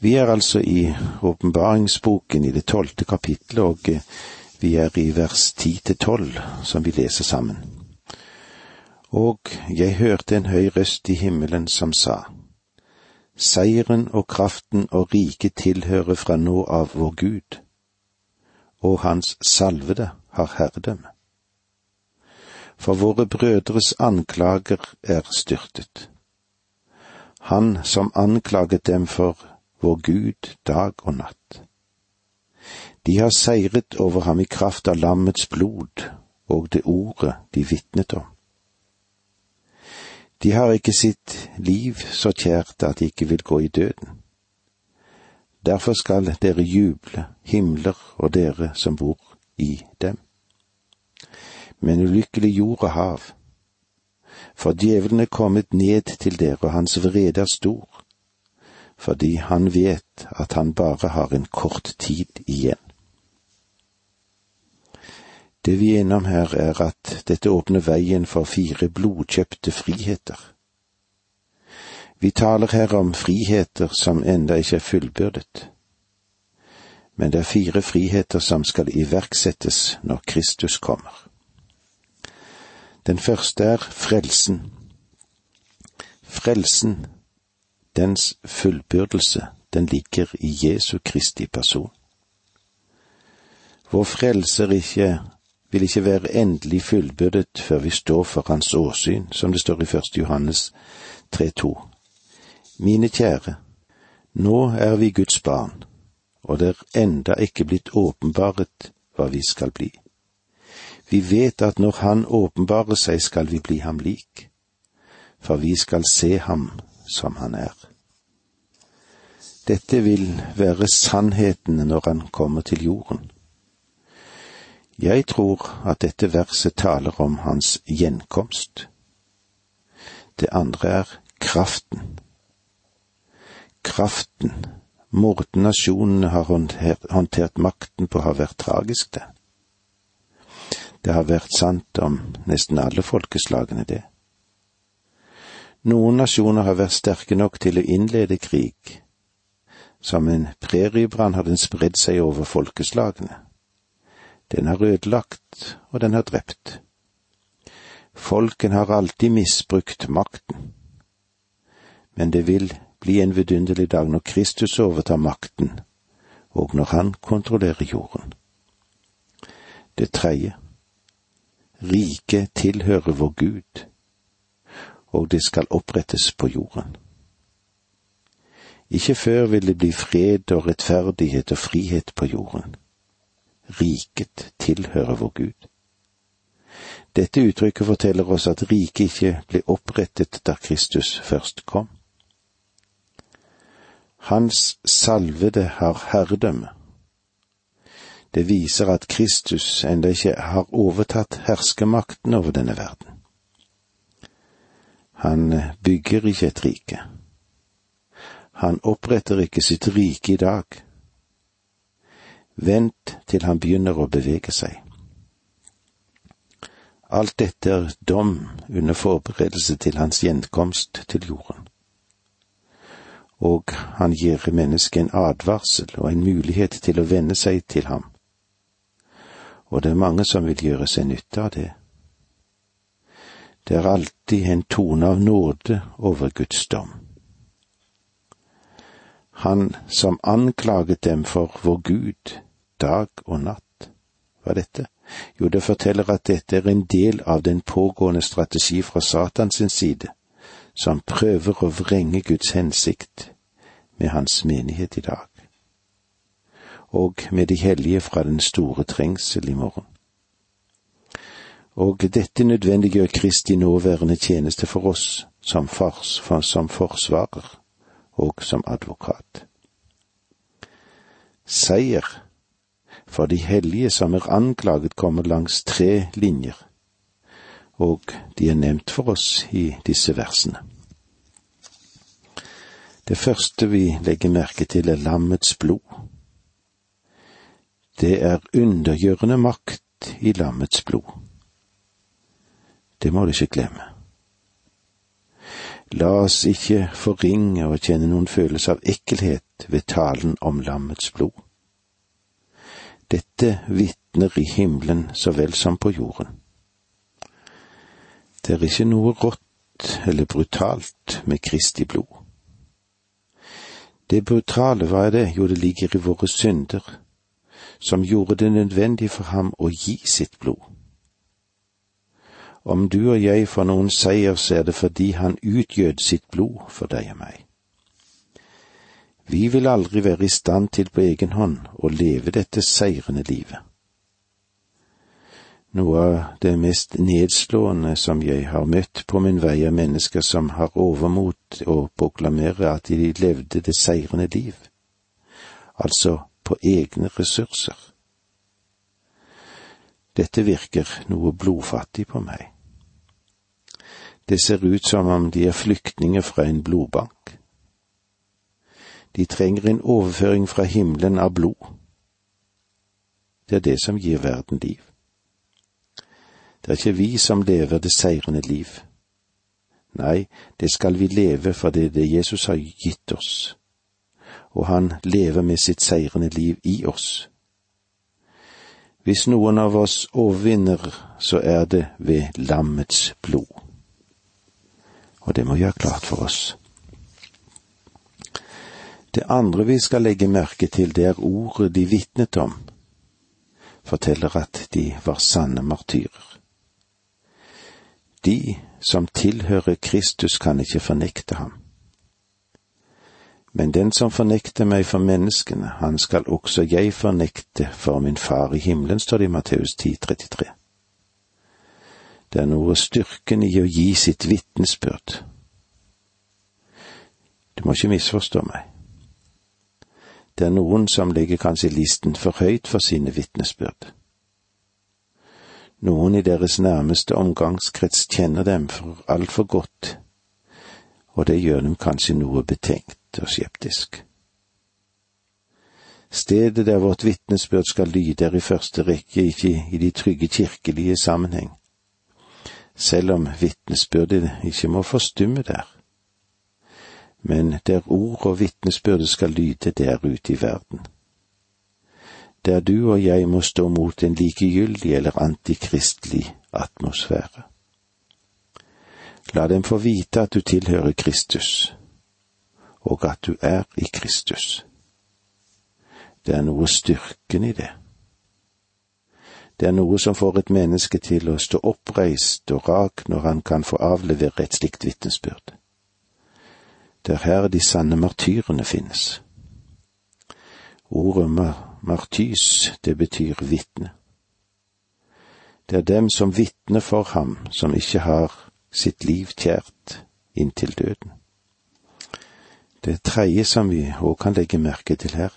Vi er altså i åpenbaringsboken i det tolvte kapittelet, og eh, vi er i vers ti til tolv, som vi leser sammen. Og jeg hørte en høy røst i himmelen som sa, Seieren og kraften og riket tilhører fra nå av vår Gud, og Hans salvede har herredømme. For våre brødres anklager er styrtet. Han som anklaget dem for vår Gud dag og natt. De har seiret over ham i kraft av lammets blod og det ordet de vitnet om. De har ikke sitt liv så kjært at de ikke vil gå i døden. Derfor skal dere juble, himler og dere som bor i dem. Men ulykkelig jord og hav, for djevelen er kommet ned til dere, og hans vrede er stor, fordi han vet at han bare har en kort tid igjen. Det vi er innom her, er at dette åpner veien for fire blodkjøpte friheter. Vi taler her om friheter som enda ikke er fullbyrdet. Men det er fire friheter som skal iverksettes når Kristus kommer. Den første er frelsen. Frelsen dens fullbyrdelse, den ligger i Jesu Kristi person. Vår frelser ikke, vil ikke være endelig fullbyrdet før vi står for hans åsyn, som det står i første Johannes 3,2. Mine kjære, nå er vi Guds barn, og det er enda ikke blitt åpenbaret hva vi skal bli. Vi vet at når Han åpenbarer seg, skal vi bli ham lik, for vi skal se ham som han er. Dette vil være sannheten når han kommer til jorden. Jeg tror at dette verset taler om hans gjenkomst. Det andre er kraften. Kraften, måten nasjonene har håndtert makten på, har vært tragisk, det. Det har vært sant om nesten alle folkeslagene, det. Noen nasjoner har vært sterke nok til å innlede krig. Som en preriebrann har den spredd seg over folkeslagene. Den har ødelagt, og den har drept. Folken har alltid misbrukt makten. Men det vil bli en vidunderlig dag når Kristus overtar makten, og når han kontrollerer jorden. Det tredje. Riket tilhører vår Gud og det skal opprettes på jorden. Ikke før vil det bli fred og rettferdighet og frihet på jorden. Riket tilhører vår Gud. Dette uttrykket forteller oss at riket ikke ble opprettet da Kristus først kom. Hans salvede har herredømme. Det viser at Kristus enda ikke har overtatt herskemakten over denne verden. Han bygger ikke et rike. Han oppretter ikke sitt rike i dag. Vent til han begynner å bevege seg. Alt dette er dom under forberedelse til hans gjenkomst til jorden. Og han gir mennesket en advarsel og en mulighet til å venne seg til ham. Og det er mange som vil gjøre seg nytte av det. Det er alltid en tone av nåde over Guds dom. Han som anklaget dem for vår Gud dag og natt. Hva er dette? Jo, det forteller at dette er en del av den pågående strategi fra Satans side, som prøver å vrenge Guds hensikt med hans menighet i dag, og med de hellige fra den store trengsel i morgen og dette nødvendiggjør Kristi nåværende tjeneste for oss som, fars, som forsvarer og som advokat. Seier for de hellige som er anklaget, kommer langs tre linjer, og de er nevnt for oss i disse versene. Det første vi legger merke til, er lammets blod. Det er undergjørende makt i lammets blod. Det må du ikke glemme. La oss ikke forringe og kjenne noen følelse av ekkelhet ved talen om lammets blod. Dette vitner i himmelen så vel som på jorden. Det er ikke noe rått eller brutalt med Kristi blod. Det brutale, hva er det? Jo, det ligger i våre synder, som gjorde det nødvendig for ham å gi sitt blod. Om du og jeg får noen seier, så er det fordi han utgjød sitt blod for deg og meg. Vi vil aldri være i stand til på egen hånd å leve dette seirende livet. Noe av det mest nedslående som jeg har møtt på min vei, er mennesker som har overmot å proklamere at de levde det seirende liv, altså på egne ressurser. Dette virker noe blodfattig på meg. Det ser ut som om de er flyktninger fra en blodbank. De trenger en overføring fra himmelen av blod. Det er det som gir verden liv. Det er ikke vi som lever det seirende liv. Nei, det skal vi leve for det er det Jesus har gitt oss, og han lever med sitt seirende liv i oss. Hvis noen av oss overvinner, så er det ved lammets blod. Og det må vi ha klart for oss. Det andre vi skal legge merke til, det er ordet de vitnet om, forteller at de var sanne martyrer. De som tilhører Kristus, kan ikke fornekte ham. Men den som fornekter meg for menneskene, han skal også jeg fornekte for min Far i himmelen, står det i Matteus 10, 33. Det er noe styrken i å gi sitt vitnesbyrd. Du må ikke misforstå meg. Det er noen som legger kanskje listen for høyt for sine vitnesbyrd. Noen i deres nærmeste omgangskrets kjenner dem for altfor godt, og det gjør dem kanskje noe betenkt og skeptisk. Stedet der vårt vitnesbyrd skal lyde, er i første rekke ikke i de trygge kirkelige sammenheng, selv om vitnesbyrdet ikke må forstumme der. Men der ord og vitnesbyrdet skal lyde der ute i verden der du og jeg må stå mot en likegyldig eller antikristelig atmosfære. La dem få vite at du tilhører Kristus, og at du er i Kristus. Det er noe styrken i det. Det er noe som får et menneske til å stå oppreist og rak når han kan få avlevere et slikt vitnesbyrd. Det er her de sanne martyrene finnes. Ordet martys, det betyr vitne. Det er dem som vitner for ham, som ikke har sitt liv kjært inntil døden. Det tredje som vi òg kan legge merke til her,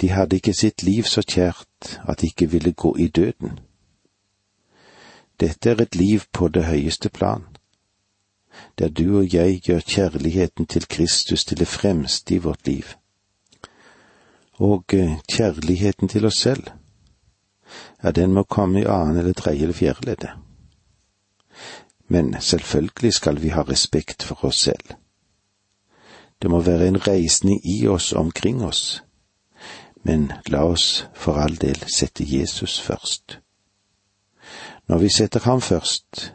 de hadde ikke sitt liv så kjært at de ikke ville gå i døden. Dette er et liv på det høyeste plan, der du og jeg gjør kjærligheten til Kristus til det fremste i vårt liv og eh, kjærligheten til oss selv, ja, den må komme i annen eller tredje eller fjerde leddet. Men selvfølgelig skal vi ha respekt for oss selv. Det må være en reisning i oss omkring oss, men la oss for all del sette Jesus først. Når vi setter ham først,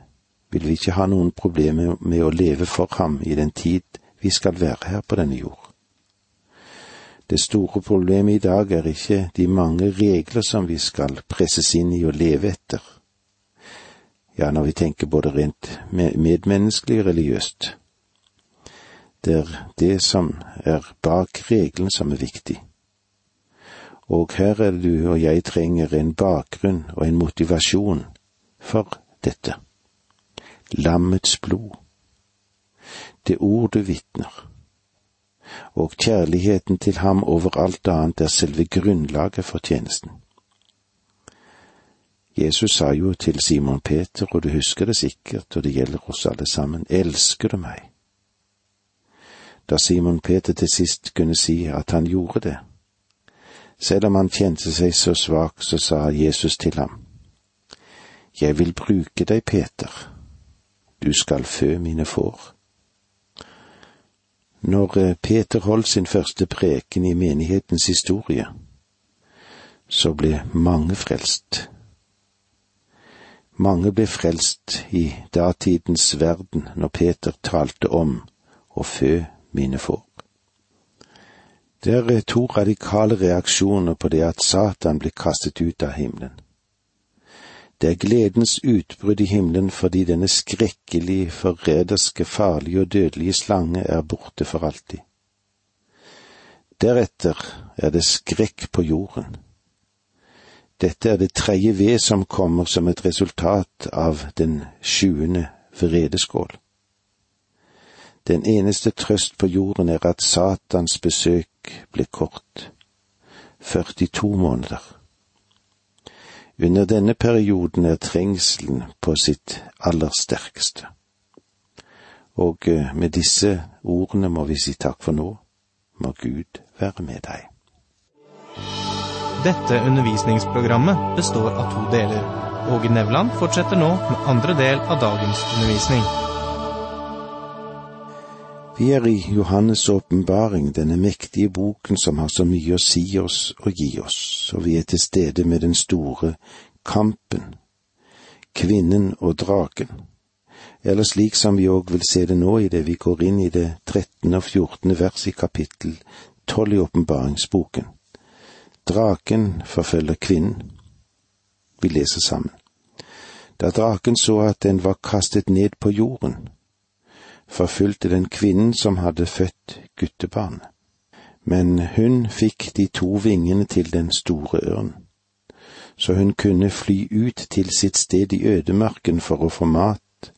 vil vi ikke ha noen problemer med å leve for ham i den tid vi skal være her på denne jord. Det store problemet i dag er ikke de mange regler som vi skal presses inn i å leve etter. Ja, når vi tenker både rent medmenneskelig og religiøst. Det er det som er bak regelen som er viktig. Og her er det du og jeg trenger en bakgrunn og en motivasjon for dette. Lammets blod. Det ord du vitner og kjærligheten til ham over alt annet er selve grunnlaget for tjenesten. Jesus sa jo til Simon Peter, og du husker det sikkert, og det gjelder oss alle sammen, elsker du meg? Da Simon Peter til sist kunne si at han gjorde det, selv om han kjente seg så svak, så sa Jesus til ham, Jeg vil bruke deg, Peter, du skal fø mine får. Når eh, Peter holdt sin første preken i menighetens historie, så ble mange frelst. Mange ble frelst i datidens verden når Peter talte om å fø mine får. Det er to radikale reaksjoner på det at Satan blir kastet ut av himmelen. Det er gledens utbrudd i himmelen fordi denne skrekkelig, forræderske, farlige og dødelige slange er borte for alltid. Deretter er det skrekk på jorden. Dette er det tredje ved som kommer som et resultat av den sjuende vredeskål. Den eneste trøst på jorden er at Satans besøk ble kort. 42 måneder. Under denne perioden er trengselen på sitt aller sterkeste. Og eh, med disse ordene må vi si takk for nå. Må Gud være med deg. Dette undervisningsprogrammet består av to deler. Åge Nevland fortsetter nå med andre del av dagens undervisning. Vi er i Johannes' åpenbaring, denne mektige boken som har så mye å si oss og gi oss, og vi er til stede med den store kampen, kvinnen og draken, eller slik som vi òg vil se det nå i det vi går inn i det trettende og fjortende vers i kapittel tolv i åpenbaringsboken. Draken forfølger kvinnen. Vi leser sammen. Da draken så at den var kastet ned på jorden, forfulgte den kvinnen som hadde født guttebarnet. Men hun fikk de to vingene til den store ørn, så hun kunne fly ut til sitt sted i ødemarken for å få mat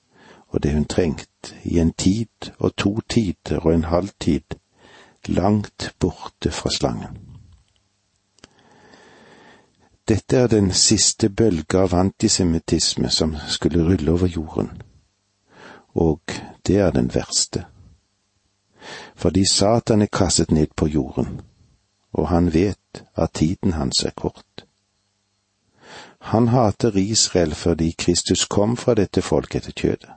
og det hun trengte, i en tid og to tider og en halv tid, langt borte fra slangen. Dette er den siste bølge av antisemittisme som skulle rulle over jorden og det er den verste. Fordi Satan er kastet ned på jorden, og han vet at tiden hans er kort. Han hater Israel fordi Kristus kom fra dette folket etter kjødet.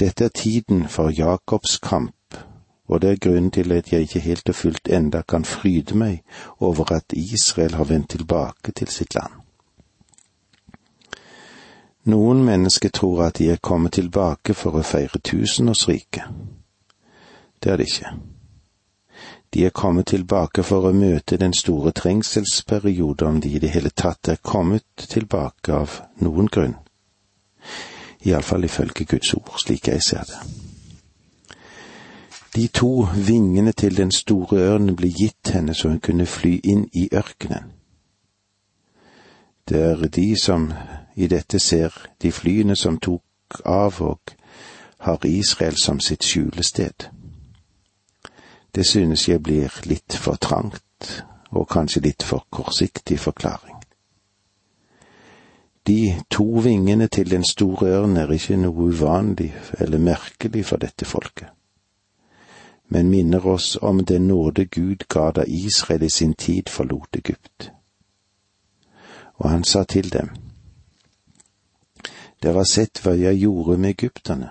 Dette er tiden for Jakobs kamp, og det er grunnen til at jeg ikke helt og fullt enda kan fryde meg over at Israel har vendt tilbake til sitt land. Noen mennesker tror at de er kommet tilbake for å feire tusenårsriket. Det er det ikke. De er kommet tilbake for å møte den store trengselsperioden, om de i det hele tatt er kommet tilbake av noen grunn. Iallfall ifølge Guds ord, slik jeg ser det. De to vingene til den store ørnen ble gitt henne så hun kunne fly inn i ørkenen. Det er de som i dette ser de flyene som tok av og har Israel som sitt skjulested. Det synes jeg blir litt for trangt, og kanskje litt for kortsiktig forklaring. De to vingene til den store ørnen er ikke noe uvanlig eller merkelig for dette folket, men minner oss om den nåde Gud ga da Israel i sin tid forlot Egypt. Og han sa til dem, dere har sett hva jeg gjorde med egypterne,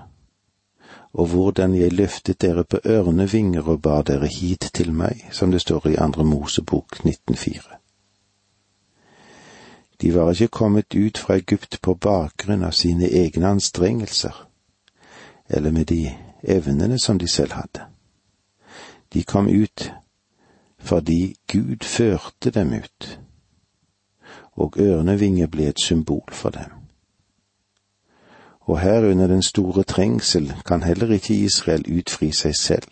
og hvordan jeg løftet dere på ørnevinger og bar dere hit til meg, som det står i Andre Mosebok 1904. De var ikke kommet ut fra Egypt på bakgrunn av sine egne anstrengelser, eller med de evnene som de selv hadde. De kom ut fordi Gud førte dem ut, og ørnevinger ble et symbol for dem og her under den store trengsel kan heller ikke Israel utfri seg selv.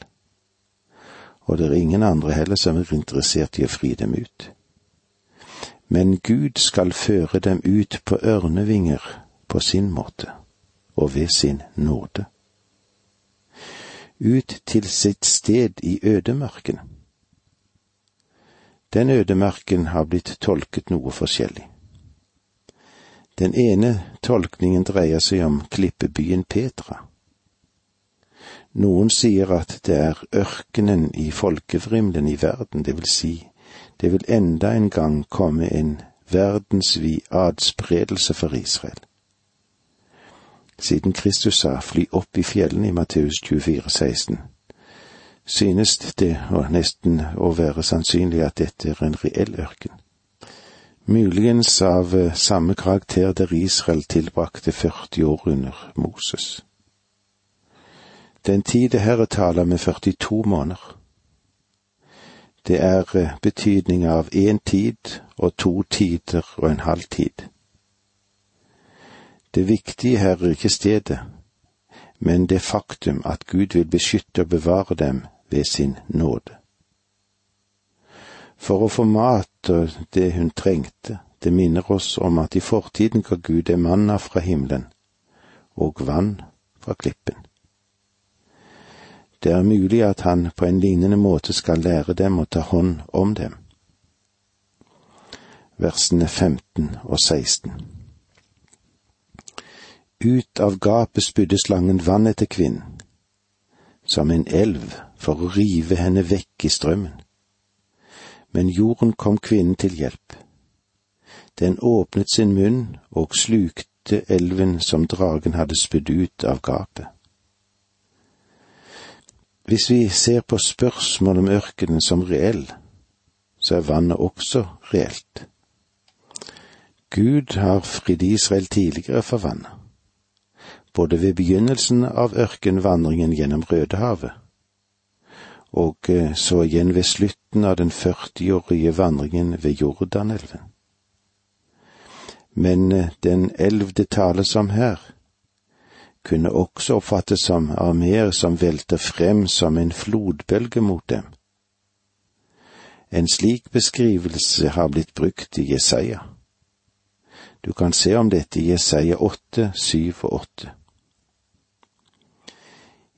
Og det er ingen andre heller som er interessert i å fri dem ut. Men Gud skal føre dem ut på ørnevinger på sin måte, og ved sin nåde. Ut til sitt sted i ødemarken. Den ødemarken har blitt tolket noe forskjellig. Den ene tolkningen dreier seg om klippebyen Petra. Noen sier at det er ørkenen i folkevrimlen i verden, det vil si, det vil enda en gang komme en verdensvid adspredelse for Israel. siden Kristus sa fly opp i fjellene i Matteus 24, 16, synes det å nesten å være sannsynlig at dette er en reell ørken. Muligens av eh, samme karakter der Israel tilbrakte 40 år under Moses. Den tid det her er tale med 42 måneder. Det er eh, betydning av én tid og to tider og en halv tid. Det viktige her er ikke stedet, men det faktum at Gud vil beskytte og bevare dem ved sin nåde. For å få mat og det hun trengte, det minner oss om at i fortiden ga Gud det manna fra himmelen og vann fra klippen. Det er mulig at han på en lignende måte skal lære dem å ta hånd om dem. Versene 15 og 16. Ut av gapet spydde slangen vann etter kvinnen, som en elv for å rive henne vekk i strømmen. Men jorden kom kvinnen til hjelp. Den åpnet sin munn og slukte elven som dragen hadde spydd ut av gapet. Hvis vi ser på spørsmålet om ørkenen som reell, så er vannet også reelt. Gud har fridd Israel tidligere for vannet både ved begynnelsen av ørkenvandringen gjennom Rødehavet, og eh, så igjen ved slutten av den førtiårige vandringen ved Jordanelven. Men eh, den elv det tales om her, kunne også oppfattes som armeer som velter frem som en flodbølge mot dem. En slik beskrivelse har blitt brukt i Jesaja. Du kan se om dette i Jesaja åtte, syv og åtte.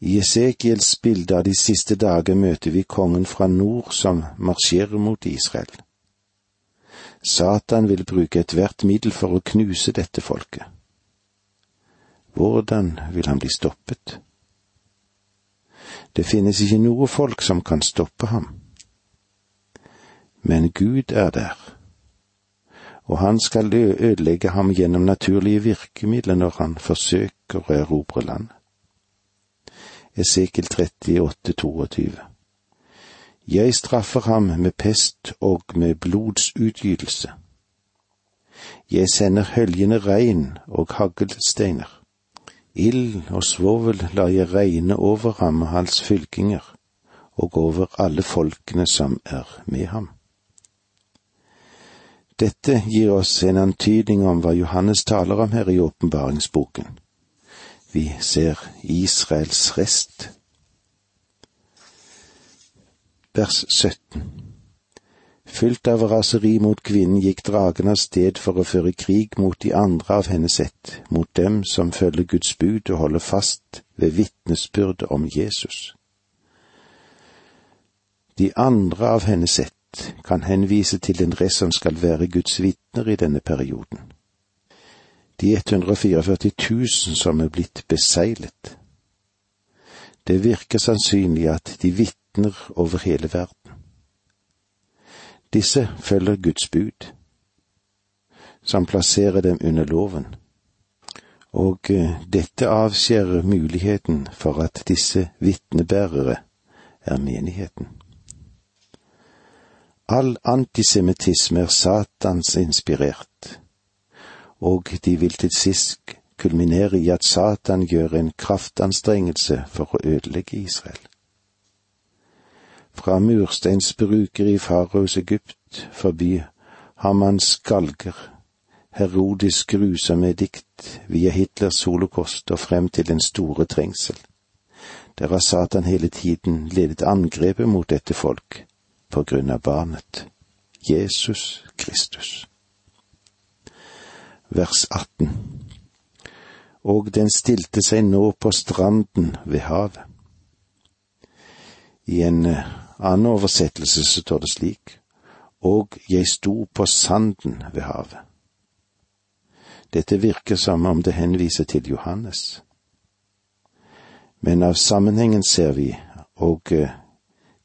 I Esekiels bilde av de siste dager møter vi kongen fra nord som marsjerer mot Israel. Satan vil bruke ethvert middel for å knuse dette folket. Hvordan vil han bli stoppet? Det finnes ikke noe folk som kan stoppe ham. Men Gud er der, og han skal ødelegge ham gjennom naturlige virkemidler når han forsøker å erobre landet. Esekiel 38, 22. Jeg straffer ham med pest og med blodsutgytelse. Jeg sender høljende regn og haglsteiner. Ild og svovel lar jeg regne over ham og hans fylkinger, og over alle folkene som er med ham. Dette gir oss en antydning om hva Johannes taler om her i åpenbaringsboken. Vi ser Israels rest. Vers 17 Fylt av raseri mot kvinnen gikk dragen av sted for å føre krig mot de andre av hennes ett, mot dem som følger Guds bud og holder fast ved vitnesbyrdet om Jesus. De andre av hennes ett kan henvise til en rest som skal være Guds vitner i denne perioden de 144 000 som er blitt beseglet. Det virker sannsynlig at de vitner over hele verden. Disse følger Guds bud, som plasserer dem under loven, og eh, dette avskjærer muligheten for at disse vitnebærere er menigheten. All antisemittisme er Satans inspirert og de vil til sist kulminere i at Satan gjør en kraftanstrengelse for å ødelegge Israel. Fra mursteinsbruker i faraos Egypt, forbi Hamans galger, Herodis grusomme dikt, via Hitlers holocaust og frem til den store trengsel. Der har Satan hele tiden ledet angrepet mot dette folk på grunn av barnet, Jesus Kristus vers 18. Og den stilte seg nå på stranden ved havet. I en eh, annen oversettelse så står det slik, og jeg sto på sanden ved havet. Dette virker som om det henviser til Johannes. Men av sammenhengen ser vi, og eh,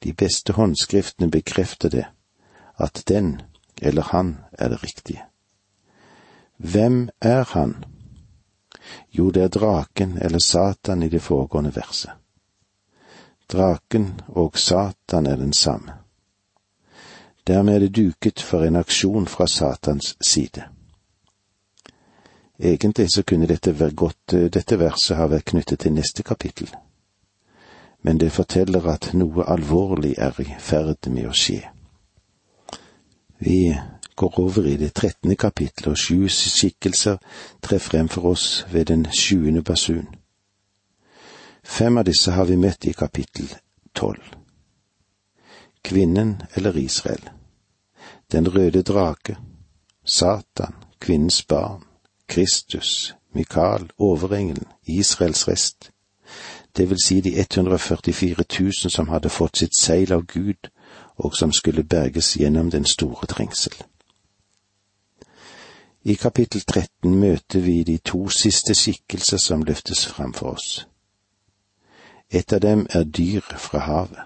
de beste håndskriftene bekrefter det, at den eller han er det riktige. Hvem er han? Jo, det er draken eller Satan i det foregående verset. Draken og Satan er den samme. Dermed er det duket for en aksjon fra Satans side. Egentlig så kunne dette, godt, dette verset ha vært knyttet til neste kapittel, men det forteller at noe alvorlig er i ferd med å skje. Vi går over i det trettende kapittelet, og sju skikkelser trer frem for oss ved den sjuende basun. Fem av disse har vi møtt i kapittel tolv. Kvinnen eller Israel, den røde drake, Satan, kvinnens barn, Kristus, Mikael, overengelen, Israels rest, det vil si de 144 000 som hadde fått sitt seil av Gud, og som skulle berges gjennom den store trengsel. I kapittel 13 møter vi de to siste skikkelser som løftes fram for oss. Et av dem er dyr fra havet.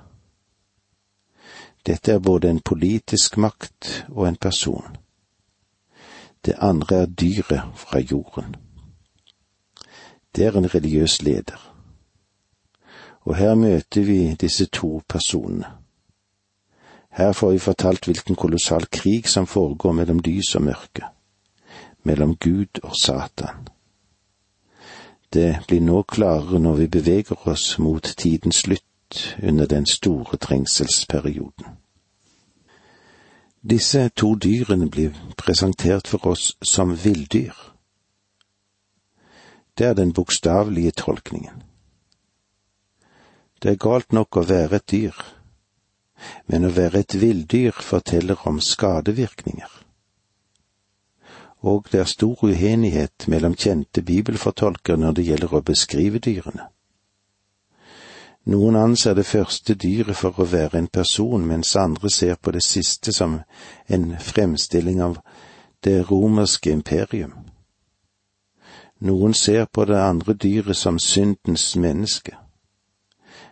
Dette er både en politisk makt og en person. Det andre er dyret fra jorden. Det er en religiøs leder. Og her møter vi disse to personene. Her får vi fortalt hvilken kolossal krig som foregår mellom lys og mørke, mellom Gud og Satan. Det blir nå klarere når vi beveger oss mot tidens slutt under den store trengselsperioden. Disse to dyrene blir presentert for oss som villdyr. Det er den bokstavelige tolkningen. Det er galt nok å være et dyr, men å være et villdyr forteller om skadevirkninger. Og det er stor uenighet mellom kjente bibelfortolkere når det gjelder å beskrive dyrene. Noen anser det første dyret for å være en person, mens andre ser på det siste som en fremstilling av det romerske imperium. Noen ser på det andre dyret som syndens menneske,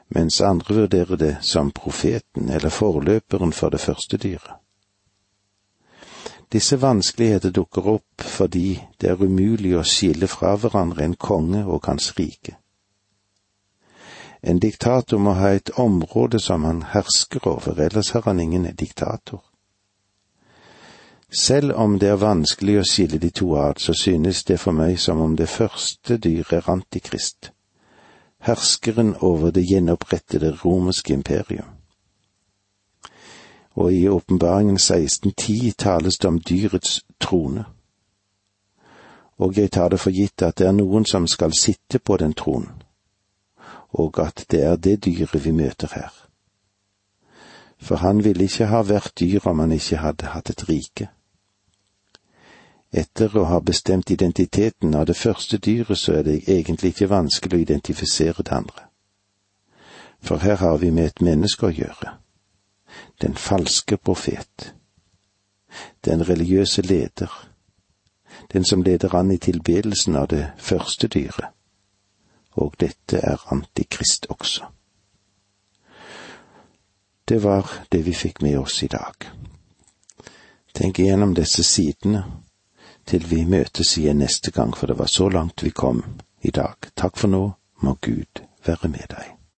mens andre vurderer det som profeten eller forløperen for det første dyret. Disse vanskeligheter dukker opp fordi det er umulig å skille fra hverandre en konge og hans rike. En diktator må ha et område som han hersker over, ellers har han ingen diktator. Selv om det er vanskelig å skille de to ad, så synes det for meg som om det første dyret er Antikrist, herskeren over det gjenopprettede romerske imperium. Og i åpenbaringen 1610 tales det om dyrets trone. Og jeg tar det for gitt at det er noen som skal sitte på den tronen og at det er det dyret vi møter her. For han ville ikke ha vært dyr om han ikke hadde hatt et rike. Etter å ha bestemt identiteten av det første dyret, så er det egentlig ikke vanskelig å identifisere det andre. For her har vi med et menneske å gjøre. Den falske profet. Den religiøse leder. Den som leder an i tilbedelsen av det første dyret og dette er Antikrist også. Det var det vi fikk med oss i dag. Tenk igjennom disse sidene til vi møtes igjen neste gang, for det var så langt vi kom i dag. Takk for nå, må Gud være med deg.